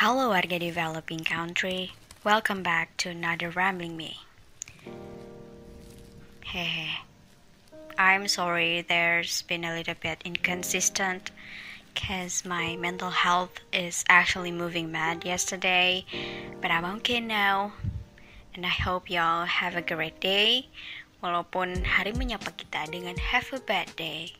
Halo warga developing country, welcome back to another Rambling Me. Hehe, I'm sorry there's been a little bit inconsistent cause my mental health is actually moving mad yesterday, but I'm okay now. And I hope y'all have a great day, walaupun hari menyapa kita dengan have a bad day.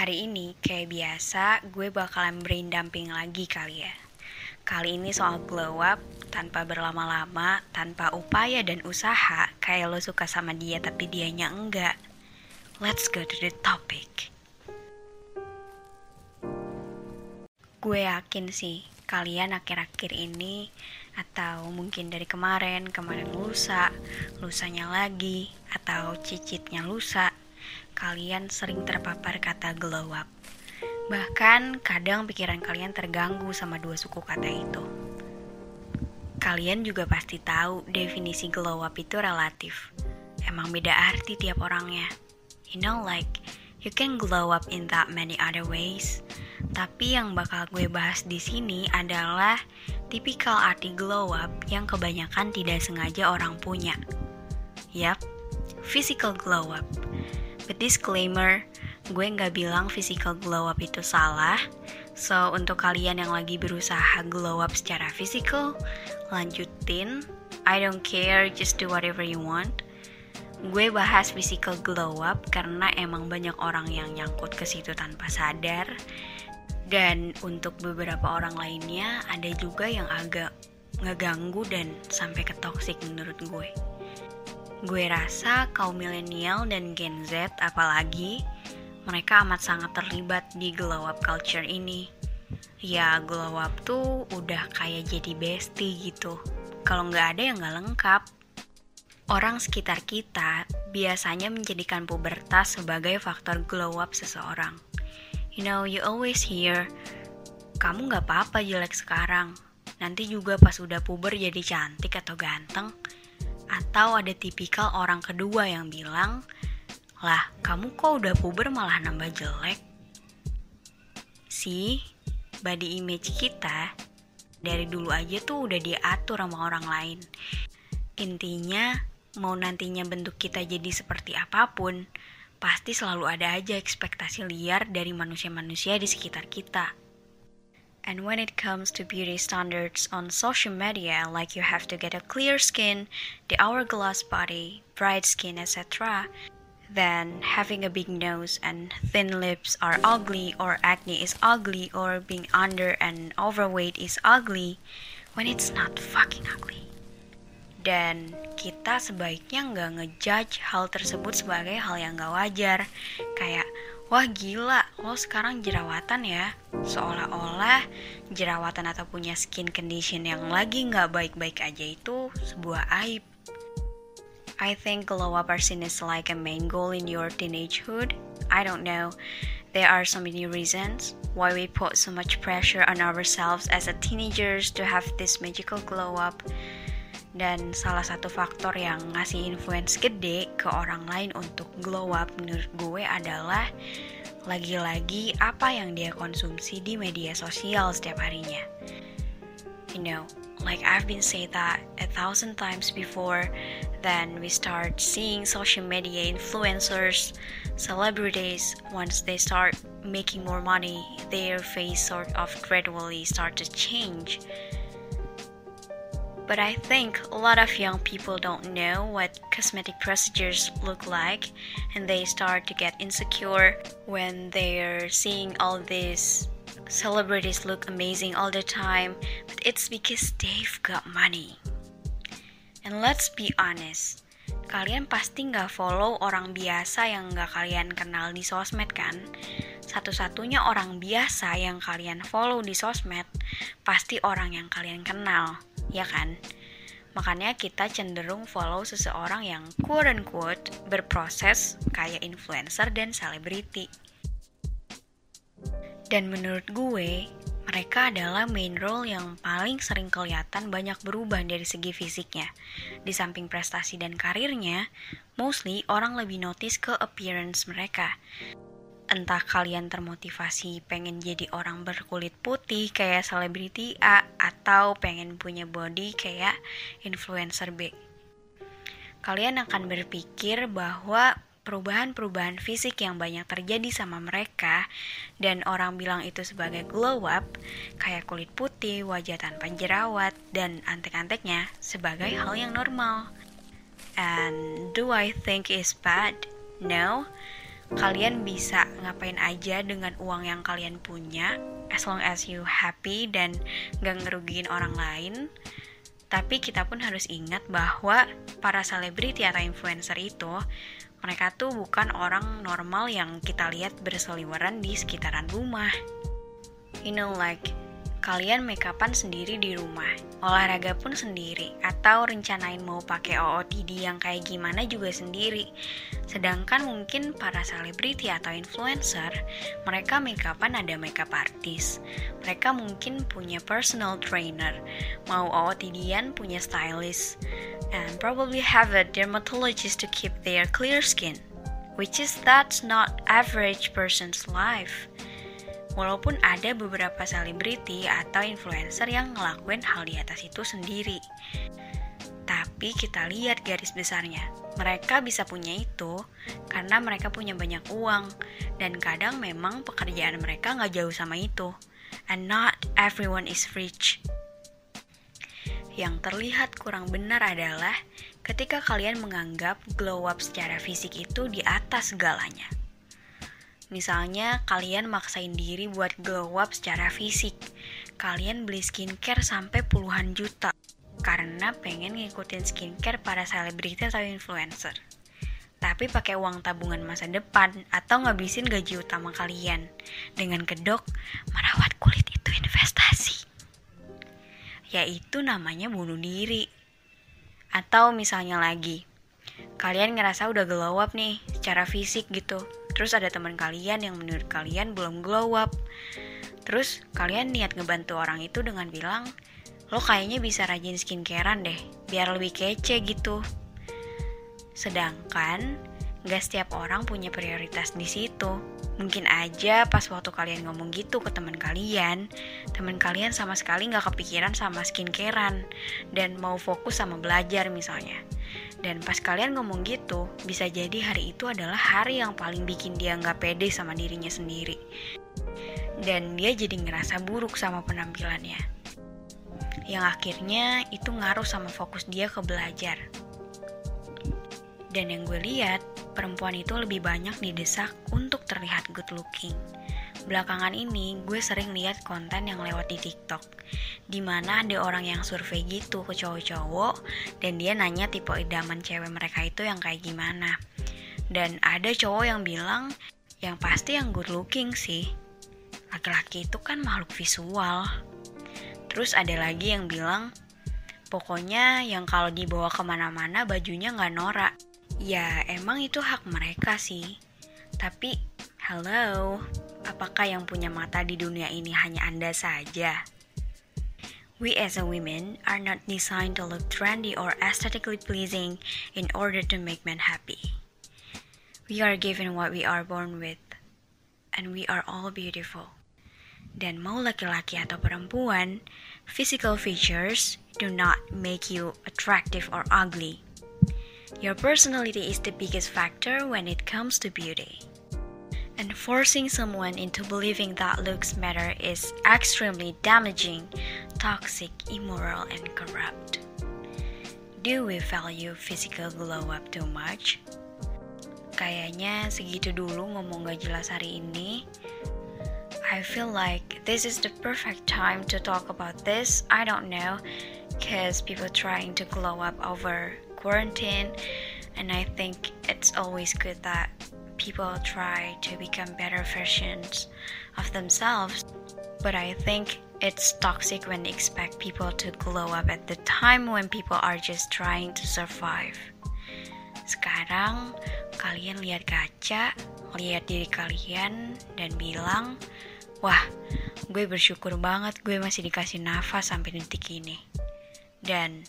Hari ini, kayak biasa, gue bakalan brain dumping lagi kali ya. Kali ini soal glow up, tanpa berlama-lama, tanpa upaya dan usaha, kayak lo suka sama dia tapi dianya enggak. Let's go to the topic. Gue yakin sih, kalian akhir-akhir ini, atau mungkin dari kemarin, kemarin lusa, lusanya lagi, atau cicitnya lusa, kalian sering terpapar kata glow up. Bahkan kadang pikiran kalian terganggu sama dua suku kata itu. Kalian juga pasti tahu definisi glow up itu relatif. Emang beda arti tiap orangnya. You know like you can glow up in that many other ways. Tapi yang bakal gue bahas di sini adalah tipikal arti glow up yang kebanyakan tidak sengaja orang punya. Yap, physical glow up. Disclaimer, gue nggak bilang physical glow up itu salah. So, untuk kalian yang lagi berusaha glow up secara physical, lanjutin. I don't care, just do whatever you want. Gue bahas physical glow up karena emang banyak orang yang nyangkut ke situ tanpa sadar. Dan untuk beberapa orang lainnya, ada juga yang agak ngeganggu dan sampai ke toxic menurut gue. Gue rasa kaum milenial dan Gen Z apalagi mereka amat sangat terlibat di glow up culture ini. Ya glow up tuh udah kayak jadi bestie gitu. Kalau nggak ada ya nggak lengkap. Orang sekitar kita biasanya menjadikan pubertas sebagai faktor glow up seseorang. You know, you always hear, kamu nggak apa-apa jelek sekarang. Nanti juga pas udah puber jadi cantik atau ganteng atau ada tipikal orang kedua yang bilang, lah kamu kok udah puber malah nambah jelek? Sih, body image kita dari dulu aja tuh udah diatur sama orang lain. Intinya, mau nantinya bentuk kita jadi seperti apa pun, pasti selalu ada aja ekspektasi liar dari manusia-manusia di sekitar kita. And when it comes to beauty standards on social media, like you have to get a clear skin, the hourglass body, bright skin, etc., then having a big nose and thin lips are ugly, or acne is ugly, or being under and overweight is ugly, when it's not fucking ugly. Dan kita sebaiknya nggak ngejudge hal tersebut sebagai hal yang nggak wajar. Kayak, wah gila, lo sekarang jerawatan ya. Seolah-olah jerawatan atau punya skin condition yang lagi nggak baik-baik aja itu sebuah aib. I think glow up seen as like a main goal in your teenagehood. I don't know. There are so many reasons why we put so much pressure on ourselves as a teenagers to have this magical glow up. Dan salah satu faktor yang ngasih influence gede ke orang lain untuk glow up menurut gue adalah lagi-lagi apa yang dia konsumsi di media sosial setiap harinya. You know, like I've been say that a thousand times before, then we start seeing social media influencers, celebrities, once they start making more money, their face sort of gradually start to change. But I think a lot of young people don't know what cosmetic procedures look like, and they start to get insecure when they're seeing all these celebrities look amazing all the time, but it's because they've got money. And let's be honest, kalian pasti nggak follow orang biasa yang nggak kalian kenal di sosmed kan? Satu-satunya orang biasa yang kalian follow di sosmed pasti orang yang kalian kenal ya kan? Makanya kita cenderung follow seseorang yang quote-unquote berproses kayak influencer dan selebriti. Dan menurut gue, mereka adalah main role yang paling sering kelihatan banyak berubah dari segi fisiknya. Di samping prestasi dan karirnya, mostly orang lebih notice ke appearance mereka. Entah kalian termotivasi pengen jadi orang berkulit putih kayak selebriti A atau pengen punya body kayak influencer B. Kalian akan berpikir bahwa perubahan-perubahan fisik yang banyak terjadi sama mereka dan orang bilang itu sebagai glow up kayak kulit putih, wajah tanpa jerawat dan antek-anteknya sebagai hal yang normal. And do I think is bad? No kalian bisa ngapain aja dengan uang yang kalian punya as long as you happy dan gak ngerugiin orang lain. Tapi kita pun harus ingat bahwa para selebriti atau influencer itu mereka tuh bukan orang normal yang kita lihat berseliweran di sekitaran rumah. You know like kalian make upan sendiri di rumah, olahraga pun sendiri, atau rencanain mau pakai OOTD yang kayak gimana juga sendiri. Sedangkan mungkin para selebriti atau influencer, mereka make upan ada makeup artist. Mereka mungkin punya personal trainer, mau OOTD-an punya stylist, and probably have a dermatologist to keep their clear skin. Which is that's not average person's life. Walaupun ada beberapa selebriti atau influencer yang ngelakuin hal di atas itu sendiri. Tapi kita lihat garis besarnya. Mereka bisa punya itu karena mereka punya banyak uang. Dan kadang memang pekerjaan mereka nggak jauh sama itu. And not everyone is rich. Yang terlihat kurang benar adalah ketika kalian menganggap glow up secara fisik itu di atas segalanya. Misalnya kalian maksain diri buat glow up secara fisik. Kalian beli skincare sampai puluhan juta karena pengen ngikutin skincare para selebriti atau influencer. Tapi pakai uang tabungan masa depan atau ngabisin gaji utama kalian dengan kedok merawat kulit itu investasi. Yaitu namanya bunuh diri. Atau misalnya lagi, kalian ngerasa udah glow up nih secara fisik gitu Terus ada teman kalian yang menurut kalian belum glow up. Terus kalian niat ngebantu orang itu dengan bilang, lo kayaknya bisa rajin skincarean deh, biar lebih kece gitu. Sedangkan gak setiap orang punya prioritas di situ. Mungkin aja pas waktu kalian ngomong gitu ke teman kalian, teman kalian sama sekali gak kepikiran sama skincarean dan mau fokus sama belajar misalnya. Dan pas kalian ngomong gitu, bisa jadi hari itu adalah hari yang paling bikin dia nggak pede sama dirinya sendiri. Dan dia jadi ngerasa buruk sama penampilannya. Yang akhirnya itu ngaruh sama fokus dia ke belajar. Dan yang gue lihat, perempuan itu lebih banyak didesak untuk terlihat good looking Belakangan ini gue sering lihat konten yang lewat di TikTok Di mana ada orang yang survei gitu ke cowok-cowok Dan dia nanya tipe idaman cewek mereka itu yang kayak gimana. Dan ada cowok yang bilang Yang pasti yang good looking sih. Laki-laki itu kan makhluk visual. Terus ada lagi yang bilang Pokoknya yang kalau dibawa ke mana-mana bajunya nggak norak. Ya emang itu hak mereka sih. Tapi hello Apakah yang punya mata di dunia ini hanya Anda saja? We as a women are not designed to look trendy or aesthetically pleasing in order to make men happy. We are given what we are born with, and we are all beautiful. Dan mau laki-laki atau perempuan, physical features do not make you attractive or ugly. Your personality is the biggest factor when it comes to beauty and forcing someone into believing that looks matter is extremely damaging, toxic, immoral, and corrupt. Do we value physical glow up too much? Kayaknya segitu dulu ngomong gak jelas hari ini. I feel like this is the perfect time to talk about this. I don't know, because people trying to glow up over quarantine, and I think it's always good that people try to become better versions of themselves. But I think it's toxic when they expect people to glow up at the time when people are just trying to survive. Sekarang kalian lihat kaca, lihat diri kalian dan bilang, "Wah, gue bersyukur banget gue masih dikasih nafas sampai detik ini." Dan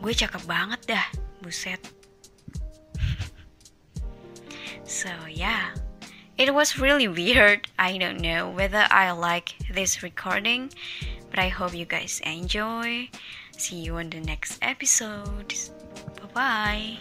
gue cakep banget dah, buset. So yeah, It was really weird. I don't know whether I like this recording, but I hope you guys enjoy. See you on the next episode. Bye bye.